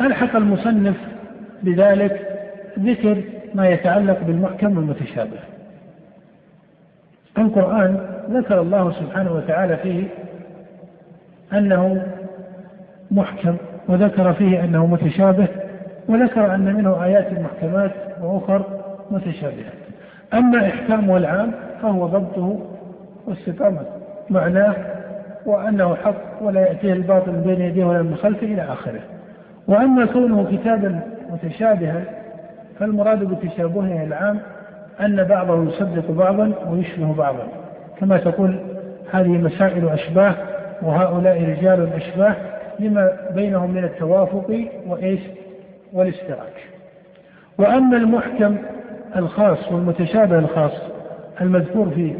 ألحق المصنف بذلك ذكر ما يتعلق بالمحكم والمتشابه؟ القرآن ذكر الله سبحانه وتعالى فيه أنه محكم وذكر فيه أنه متشابه وذكر أن منه آيات محكمات وأخر متشابهات. أما إحكامه العام فهو ضبطه واستقامة معناه وأنه حق ولا يأتيه الباطل من بين يديه ولا من خلفه إلى آخره. وأما كونه كتابا متشابها فالمراد بتشابهه العام أن بعضه يصدق بعضا ويشبه بعضا. كما تقول هذه مسائل أشباه وهؤلاء رجال أشباه لما بينهم من التوافق وإيش؟ والاشتراك. وأما المحكم الخاص والمتشابه الخاص المذكور في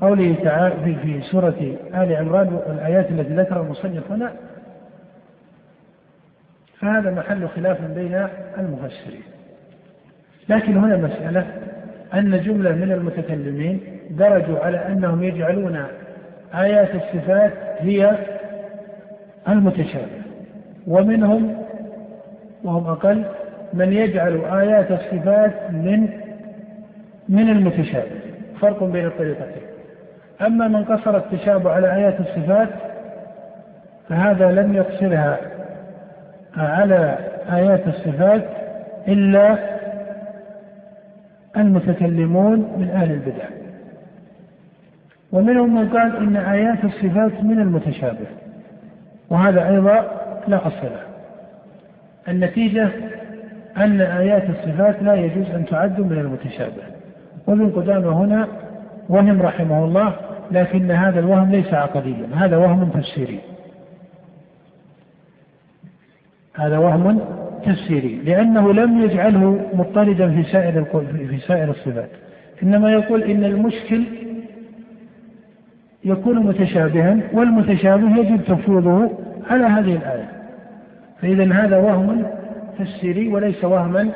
قوله تعالى في, سورة آل عمران والآيات التي ذكرها المصنف هنا فهذا محل خلاف بين المفسرين. لكن هنا مسألة أن جملة من المتكلمين درجوا على أنهم يجعلون آيات الصفات هي المتشابه ومنهم وهم أقل من يجعل آيات الصفات من من المتشابه فرق بين الطريقتين. أما من قصر التشابه على آيات الصفات فهذا لم يقصرها على آيات الصفات إلا المتكلمون من أهل البدع. ومنهم من قال إن آيات الصفات من المتشابه وهذا أيضا لا أصل له. النتيجة أن آيات الصفات لا يجوز أن تعد من المتشابه. وابن قدامة هنا وهم رحمه الله لكن هذا الوهم ليس عقديا هذا وهم تفسيري هذا وهم تفسيري لأنه لم يجعله مضطردا في سائر في سائر الصفات. إنما يقول إن المشكل يكون متشابها والمتشابه يجب تفويضه على هذه الآية. فإذا هذا وهم تفسيري وليس وهما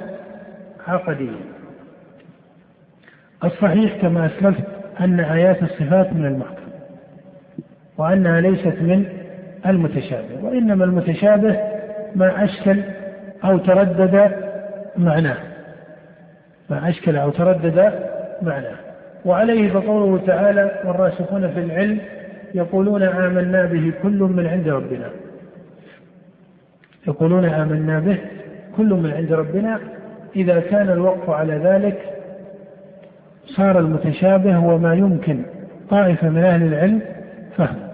عقديا. الصحيح كما أسلفت أن آيات الصفات من المحكم وأنها ليست من المتشابه وإنما المتشابه ما أشكل أو تردد معناه. ما أشكل أو تردد معناه. وعليه فقوله تعالى والراسخون في العلم يقولون آمنا به كل من عند ربنا. يقولون آمنا به كل من عند ربنا. إذا كان الوقف على ذلك صار المتشابه هو ما يمكن. طائفة من أهل العلم فهم.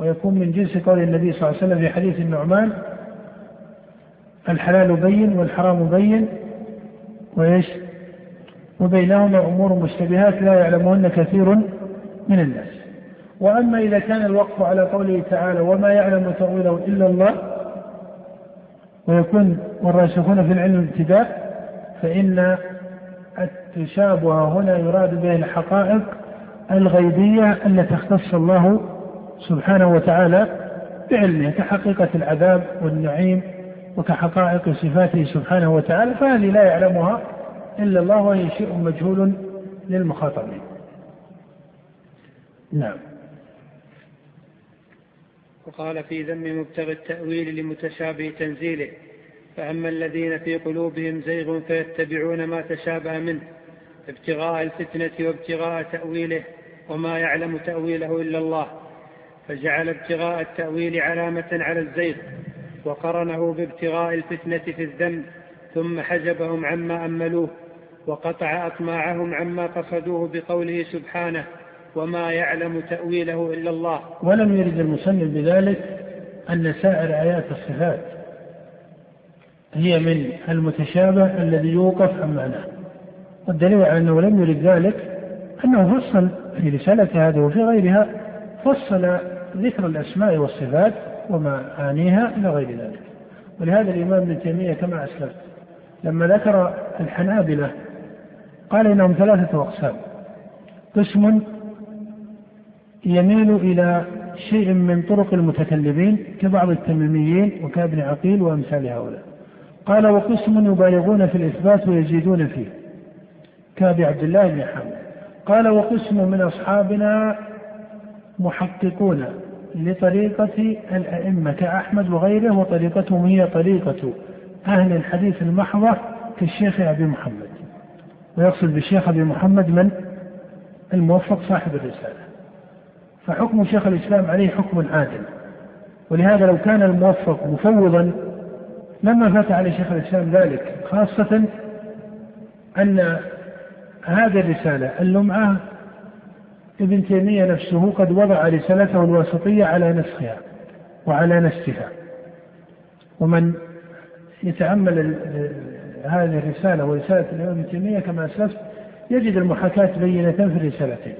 ويكون من جنس قول النبي صلى الله عليه وسلم في حديث النعمان الحلال بين والحرام بين وإيش؟ وبينهما أمور مشتبهات لا يعلمهن كثير من الناس. وأما إذا كان الوقف على قوله تعالى وما يعلم تأويله إلا الله ويكون والراسخون في العلم ابتداء فإن التشابه هنا يراد به الحقائق الغيبية التي اختص الله سبحانه وتعالى بعلمه كحقيقة العذاب والنعيم وكحقائق صفاته سبحانه وتعالى فهذه لا يعلمها إلا الله وهي شيء مجهول للمخاطبين. نعم. وقال في ذم مبتغي التأويل لمتشابه تنزيله فأما الذين في قلوبهم زيغ فيتبعون ما تشابه منه ابتغاء الفتنة وابتغاء تأويله وما يعلم تأويله إلا الله. فجعل ابتغاء التأويل علامة على الزيغ وقرنه بابتغاء الفتنة في الذنب ثم حجبهم عما أملوه وقطع أطماعهم عما قصدوه بقوله سبحانه وما يعلم تأويله إلا الله. ولم يرد المصنف بذلك أن سائر آيات الصفات هي من المتشابه الذي يوقف عن معناه. والدليل على أنه لم يرد ذلك أنه فصل في رسالة هذه وفي غيرها فصل ذكر الأسماء والصفات ومعانيها إلى غير ذلك. ولهذا الإمام ابن تيمية كما أسلفت لما ذكر الحنابلة قال إنهم ثلاثة أقسام. قسم يميل إلى شيء من طرق المتكلمين كبعض التميميين وكابن عقيل وأمثال هؤلاء. قال وقسم يبالغون في الإثبات ويزيدون فيه كأبي عبد الله بن حامد قال وقسم من أصحابنا محققون لطريقة الأئمة كأحمد وغيره وطريقتهم هي طريقة أهل الحديث المحضة كالشيخ أبي محمد. ويقصد بالشيخ أبي محمد من؟ الموفق صاحب الرسالة. فحكم شيخ الإسلام عليه حكم عادل. ولهذا لو كان الموفق مفوضا لما فات على شيخ الإسلام ذلك خاصة أن هذه الرسالة اللمعة ابن تيمية نفسه قد وضع رسالته الواسطية على نسخها وعلى نسجها ومن يتأمل هذه الرسالة ورسالة الإمام ابن تيمية كما أسلفت يجد المحاكاة بينة في الرسالتين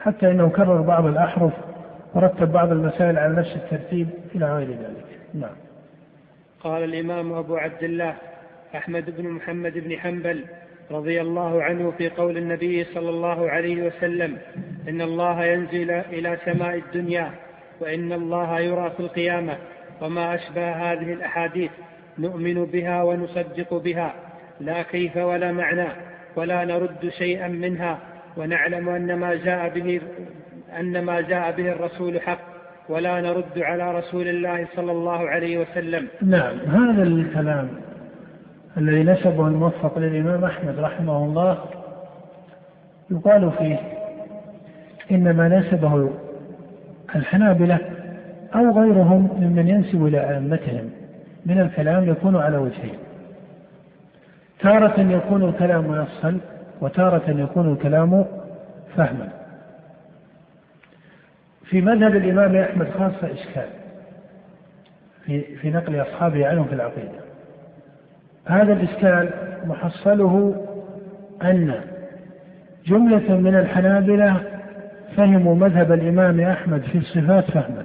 حتى أنه كرر بعض الأحرف ورتب بعض المسائل على نفس الترتيب إلى غير ذلك. نعم. قال الإمام أبو عبد الله أحمد بن محمد بن حنبل رضي الله عنه في قول النبي صلى الله عليه وسلم إن الله ينزل إلى سماء الدنيا وإن الله يرى في القيامة وما أشبه هذه الأحاديث نؤمن بها ونصدق بها لا كيف ولا معنى ولا نرد شيئا منها ونعلم أن ما جاء به أن ما جاء به الرسول حق ولا نرد على رسول الله صلى الله عليه وسلم. نعم هذا الكلام الذي نسبه الموفق للإمام أحمد رحمه الله يقال فيه إن ما نسبه الحنابلة أو غيرهم ممن ينسب إلى أئمتهم من الكلام يكون على وجهين. تارة يكون الكلام نصا وتارة يكون الكلام فهما. في مذهب الإمام أحمد خاصة إشكال في في نقل أصحابه عنه في العقيدة. هذا الإشكال محصله أن جملة من الحنابلة فهموا مذهب الإمام أحمد في الصفات فهما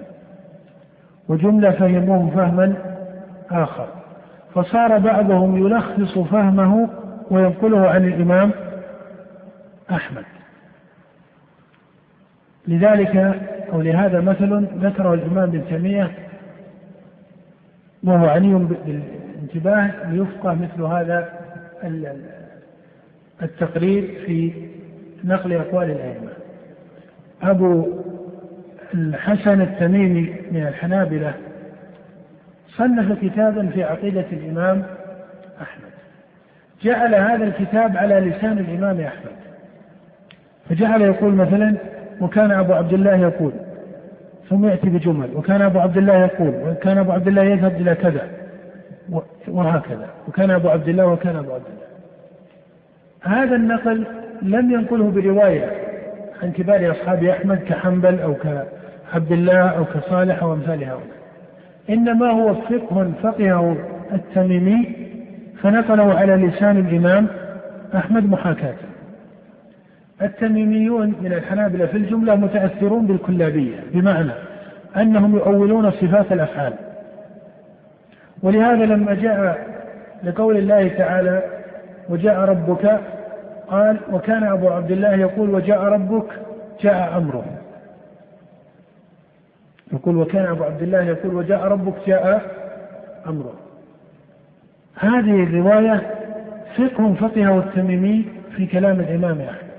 وجملة فهموه فهما آخر. فصار بعضهم يلخص فهمه وينقله عن الإمام أحمد. لذلك أو لهذا مثل ذكره الإمام ابن تيمية وهو عني بالانتباه ليفقه مثل هذا التقرير في نقل أقوال الأئمة. أبو الحسن التميمي من الحنابلة صنف كتابا في عقيدة الإمام أحمد. جعل هذا الكتاب على لسان الإمام أحمد. فجعل يقول مثلا وكان أبو عبد الله يقول ثم يأتي بجمل. وكان أبو عبد الله يقول وكان أبو عبد الله يذهب إلى كذا. وهكذا. وكان أبو عبد الله وكان أبو عبد الله. هذا النقل لم ينقله برواية عن كبار أصحاب أحمد كحنبل أو كعبد الله أو كصالح أو أمثال هؤلاء. إنما هو فقه فقهه التميمي فنقله على لسان الإمام أحمد محاكاة. التميميون من الحنابلة في الجملة متأثرون بالكلابية بمعنى أنهم يؤولون صفات الأفعال. ولهذا لما جاء لقول الله تعالى وجاء ربك قال وكان أبو عبد الله يقول وجاء ربك جاء أمره. يقول وكان أبو عبد الله يقول وجاء ربك جاء أمره. هذه الرواية فقه فقهه التميمي في كلام الإمام أحمد.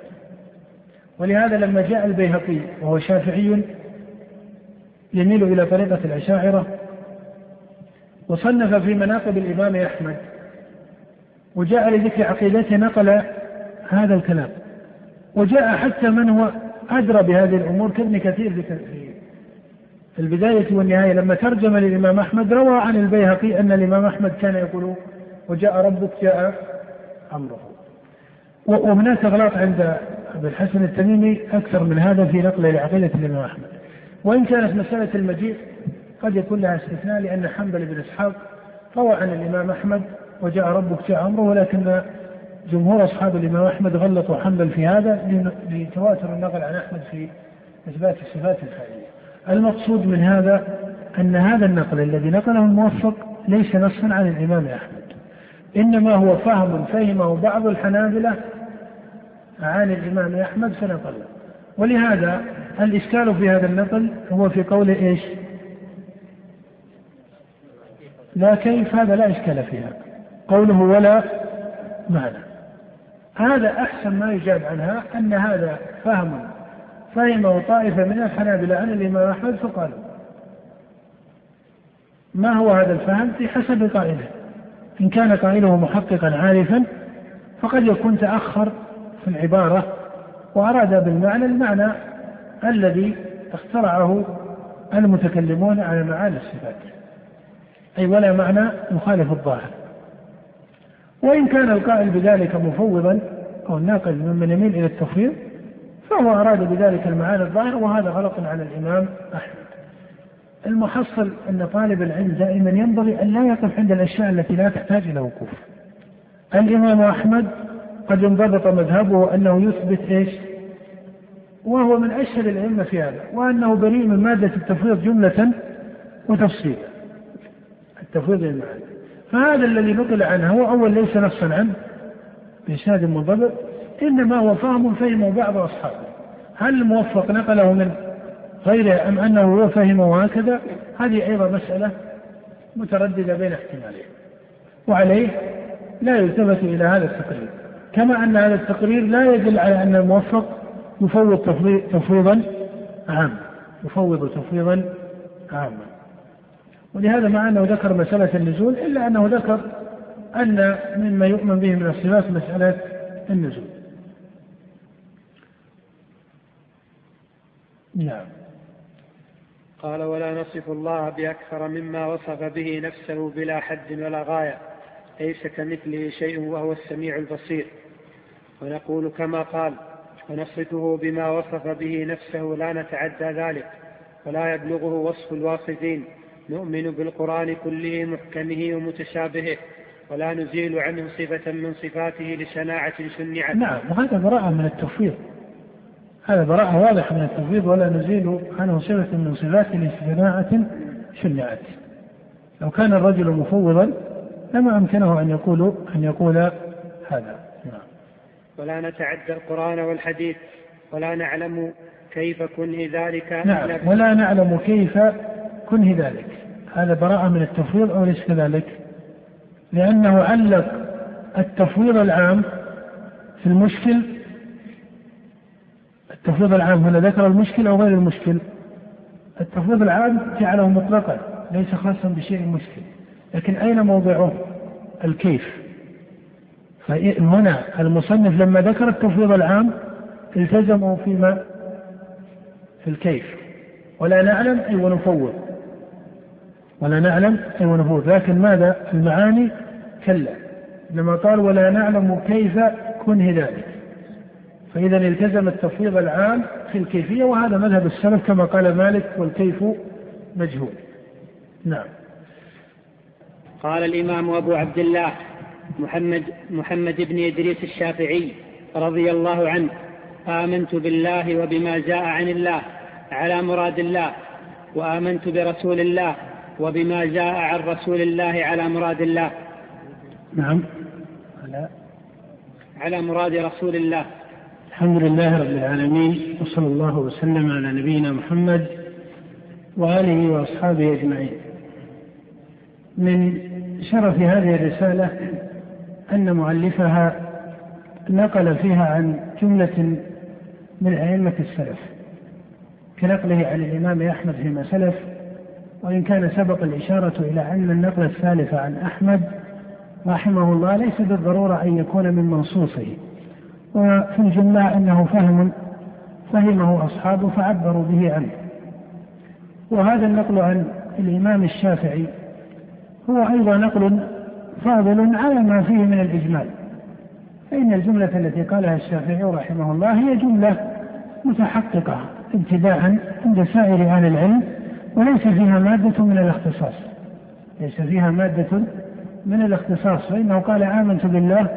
ولهذا لما جاء البيهقي وهو شافعي يميل إلى طريقة الأشاعرة وصنف في مناقب الإمام أحمد وجاء لذكر عقيدته نقل هذا الكلام وجاء حتى من هو أدرى بهذه الأمور كابن كثير في البداية والنهاية لما ترجم للإمام أحمد روى عن البيهقي أن الإمام أحمد كان يقول وجاء ربك جاء أمره. وهناك أغلاط عند أبي الحسن التميمي أكثر من هذا في نقله لعقيدة الإمام أحمد. وإن كانت مسألة المجيء قد يكون لها استثناء لأن حنبل بن إسحاق روى عن الإمام أحمد وجاء ربك جاء أمره ولكن جمهور أصحاب الإمام أحمد غلطوا حنبل في هذا لتواتر النقل عن أحمد في إثبات الصفات الفعلية المقصود من هذا أن هذا النقل الذي نقله الموفق ليس نصا عن الإمام أحمد إنما هو فهم فهمه بعض الحنابلة عن الإمام أحمد فنقل ولهذا الإشكال في هذا النقل هو في قول إيش؟ لا كيف هذا لا إشكال فيها. قوله ولا معنى. هذا أحسن ما يجاب عنها أن هذا فهم. فهمه طائفة من الحنابلة عن الإمام أحمد فقالوا ما هو هذا الفهم؟ في حسب قائله. إن كان قائله محققا عارفا فقد يكون تأخر في العبارة وأراد بالمعنى المعنى الذي اخترعه المتكلمون على معاني الصفات. أي ولا معنى يخالف الظاهر. وإن كان القائل بذلك مفوضا أو الناقل ممن يميل إلى التفويض فهو أراد بذلك المعاني الظاهرة وهذا غلط على الإمام أحمد. المحصل أن طالب العلم دائما ينبغي أن لا يقف عند الأشياء التي لا تحتاج إلى وقوف. الإمام أحمد قد انضبط مذهبه أنه يثبت إيش؟ وهو من أشهر الأئمة في هذا وأنه بريء من مادة التفويض جملة وتفصيلا. التفويض للمعاني فهذا الذي نقل عنه هو أول ليس نصا عنه بإسناد منضبط إنما هو فهم فهمه بعض أصحابه. هل الموفق نقله من غيره أم أنه هو فهمه هكذا؟ هذه أيضا مسألة مترددة بين احتمالين. وعليه لا يلتفت إلى هذا التقرير. كما أن هذا التقرير لا يدل على أن الموفق يفوض تفويضا عاما يفوض تفويضا عاما ولهذا مع أنه ذكر مسألة النزول إلا أنه ذكر أن مما يؤمن به من الصفات مسألة النزول. نعم. قال ولا نصف الله بأكثر مما وصف به نفسه بلا حد ولا غاية ليس كمثله شيء وهو السميع البصير. ونقول كما قال ونصفه بما وصف به نفسه لا نتعدى ذلك ولا يبلغه وصف الواصفين. نؤمن بالقرآن كله محكمه ومتشابهه ولا نزيل عنه صفة من صفاته لشناعة شنعت. نعم وهذا براءة من التفويض هذا براءة واضحة من التفويض ولا نزيل عنه صفة من صفاته لشناعة شنعت. لو كان الرجل مفوضا لما أمكنه أن يقول أن يقول هذا. نعم. ولا نتعدى القرآن والحديث ولا نعلم كيف كنه ذلك نعم ولا نعلم كيف كنه ذلك. هذا براءة من التفويض أو ليس كذلك؟ لأنه علق التفويض العام في المشكل التفويض العام هنا ذكر المشكل أو غير المشكل. التفويض العام جعله مطلقا ليس خاصا بشيء مشكل. لكن أين موضعه؟ الكيف. فهنا المصنف لما ذكر التفويض العام التزموا فيما؟ في الكيف. ولا نعلم أي ونفوض. ولا نعلم أي ونفوض لكن ماذا؟ المعاني كلا. إنما قال ولا نعلم كيف كنه ذلك. فإذا التزم التفويض العام في الكيفية وهذا مذهب السلف كما قال مالك والكيف مجهول. نعم. قال الإمام أبو عبد الله محمد محمد بن إدريس الشافعي رضي الله عنه آمنت بالله وبما جاء عن الله على مراد الله وآمنت برسول الله وبما جاء عن رسول الله على مراد الله. نعم. على على مراد رسول الله. الحمد لله رب العالمين وصلى الله وسلم على نبينا محمد وآله وأصحابه أجمعين. من شرف هذه الرسالة أن مؤلفها نقل فيها عن جملة من أئمة السلف كنقله عن الإمام أحمد فيما سلف وإن كان سبق الإشارة إلى أن النقل الثالث عن أحمد رحمه الله ليس بالضرورة أن يكون من منصوصه. وفي الجملة أنه فهم فهمه أصحابه فعبروا به عنه. وهذا النقل عن الإمام الشافعي هو أيضا نقل فاضل على ما فيه من الإجمال. فإن الجملة التي قالها الشافعي رحمه الله هي جملة متحققة ابتداء عند سائر أهل العلم. وليس فيها مادة من الاختصاص. ليس فيها مادة من الاختصاص. فإنه قال آمنت بالله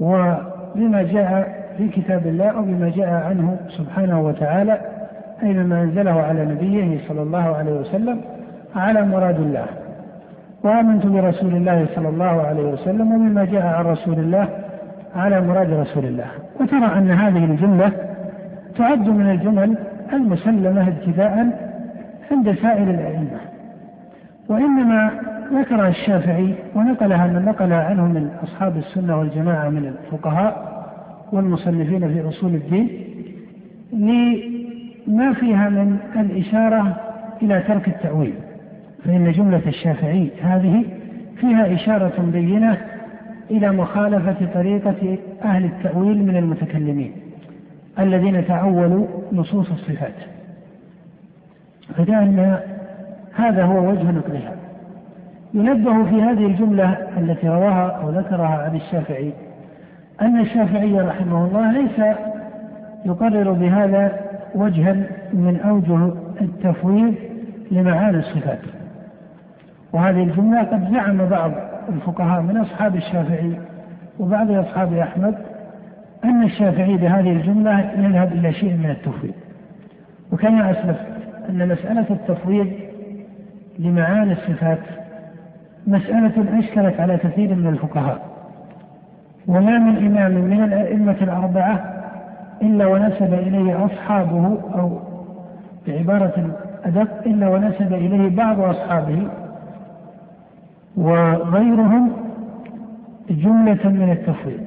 وبما جاء في كتاب الله أو بما جاء عنه سبحانه وتعالى أي أنزله على نبيه صلى الله عليه وسلم على مراد الله. وآمنت برسول الله صلى الله عليه وسلم وبما جاء عن رسول الله على مراد رسول الله. وترى أن هذه الجملة تعد من الجمل المسلمة ابتداء عند سائر الأئمة. وإنما ذكر الشافعي ونقلها من نقل عنه من أصحاب السنة والجماعة من الفقهاء والمصنفين في أصول الدين لما فيها من الإشارة إلى ترك التأويل. فإن جملة الشافعي هذه فيها إشارة بينة إلى مخالفة طريقة أهل التأويل من المتكلمين الذين تعولوا نصوص الصفات. فكأن هذا هو وجه نقلها. ينبه في هذه الجملة التي رواها أو ذكرها عن الشافعي أن الشافعي رحمه الله ليس يقرر بهذا وجها من أوجه التفويض لمعاني الصفات. وهذه الجملة قد زعم بعض الفقهاء من أصحاب الشافعي وبعض أصحاب أحمد أن الشافعي بهذه الجملة يذهب إلى شيء من التفويض. وكما أسلفت أن مسألة التفويض لمعاني الصفات مسألة أشكلت على كثير من الفقهاء. وما من إمام من الأئمة الأربعة إلا ونسب إليه أصحابه أو بعبارة أدق إلا ونسب إليه بعض أصحابه وغيرهم جملة من التفويض.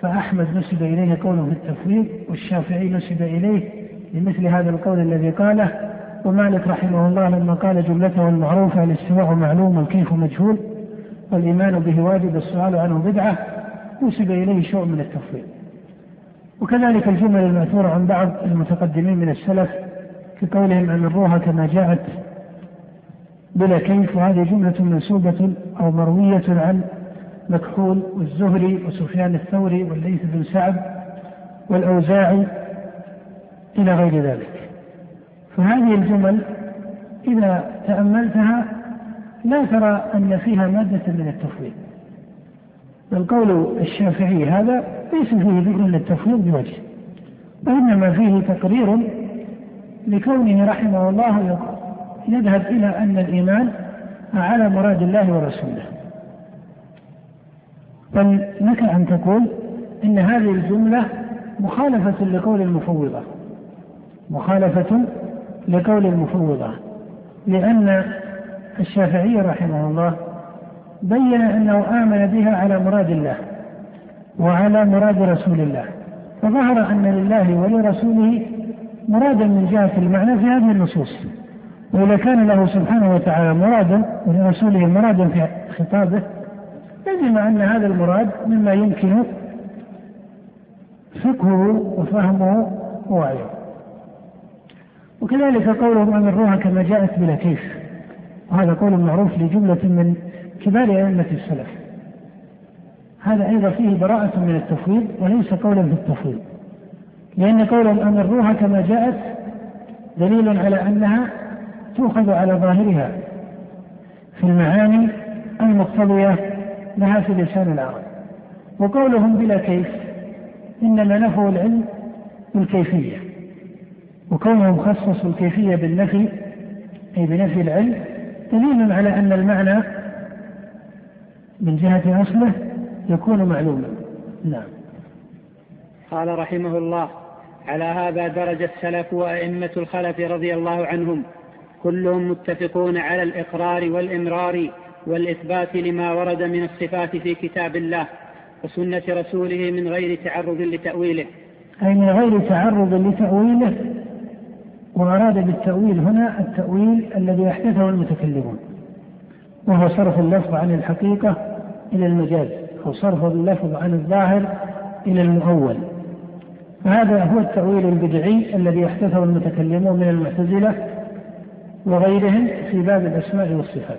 فأحمد نسب إليه قوله في التفويض والشافعي نسب إليه لمثل هذا القول الذي قاله ومالك رحمه الله لما قال جملته المعروفة الاستواء معلوم والكيف مجهول والإيمان به واجب السؤال عنه بدعة نسب إليه شيء من التفويض. وكذلك الجمل المأثورة عن بعض المتقدمين من السلف في قولهم أن الروح كما جاءت بلا كيف وهذه جملة منسوبة أو مروية عن مكحول والزهري وسفيان الثوري والليث بن سعد والأوزاعي إلى غير ذلك. فهذه الجمل إذا تأملتها لا ترى أن فيها مادة من التفويض. بل قول الشافعي هذا ليس فيه ذكر للتفويض بوجه وإنما فيه تقرير لكونه رحمه الله يذهب إلى أن الإيمان على مراد الله ورسوله. بل لك أن تقول إن هذه الجملة مخالفة لقول المفوضة. مخالفة لقول المفوضة لأن الشافعي رحمه الله بين أنه آمن بها على مراد الله وعلى مراد رسول الله فظهر أن لله ولرسوله مرادا من جهة المعنى في هذه النصوص وإذا كان له سبحانه وتعالى مرادا ولرسوله مرادا في خطابه لزم أن هذا المراد مما يمكن فقهه وفهمه ووعيه. وكذلك قوله أن الروح كما جاءت بلا كيف. وهذا قول معروف لجملة من كبار أئمة السلف. هذا أيضا فيه براءة من التفويض وليس قولا في التفويض لأن قولهم الروح كما جاءت دليل على أنها تؤخذ على ظاهرها في المعاني المقتضية لها في لسان العرب. وقولهم بلا كيف إنما نفوا العلم بالكيفية. وكونهم خصصوا الكيفية بالنفي أي بنفي العلم دليل على أن المعنى من جهة أصله يكون معلوما. نعم. قال رحمه الله على هذا درج السلف وأئمة الخلف رضي الله عنهم كلهم متفقون على الإقرار والإمرار والإثبات لما ورد من الصفات في كتاب الله وسنة رسوله من غير تعرض لتأويله. أي من غير تعرض لتأويله وأراد بالتأويل هنا التأويل الذي أحدثه المتكلمون وهو صرف اللفظ عن الحقيقة إلى المجاز أو صرف اللفظ عن الظاهر إلى المؤول. فهذا هو التأويل البدعي الذي أحدثه المتكلمون من المعتزلة وغيرهم في باب الأسماء والصفات.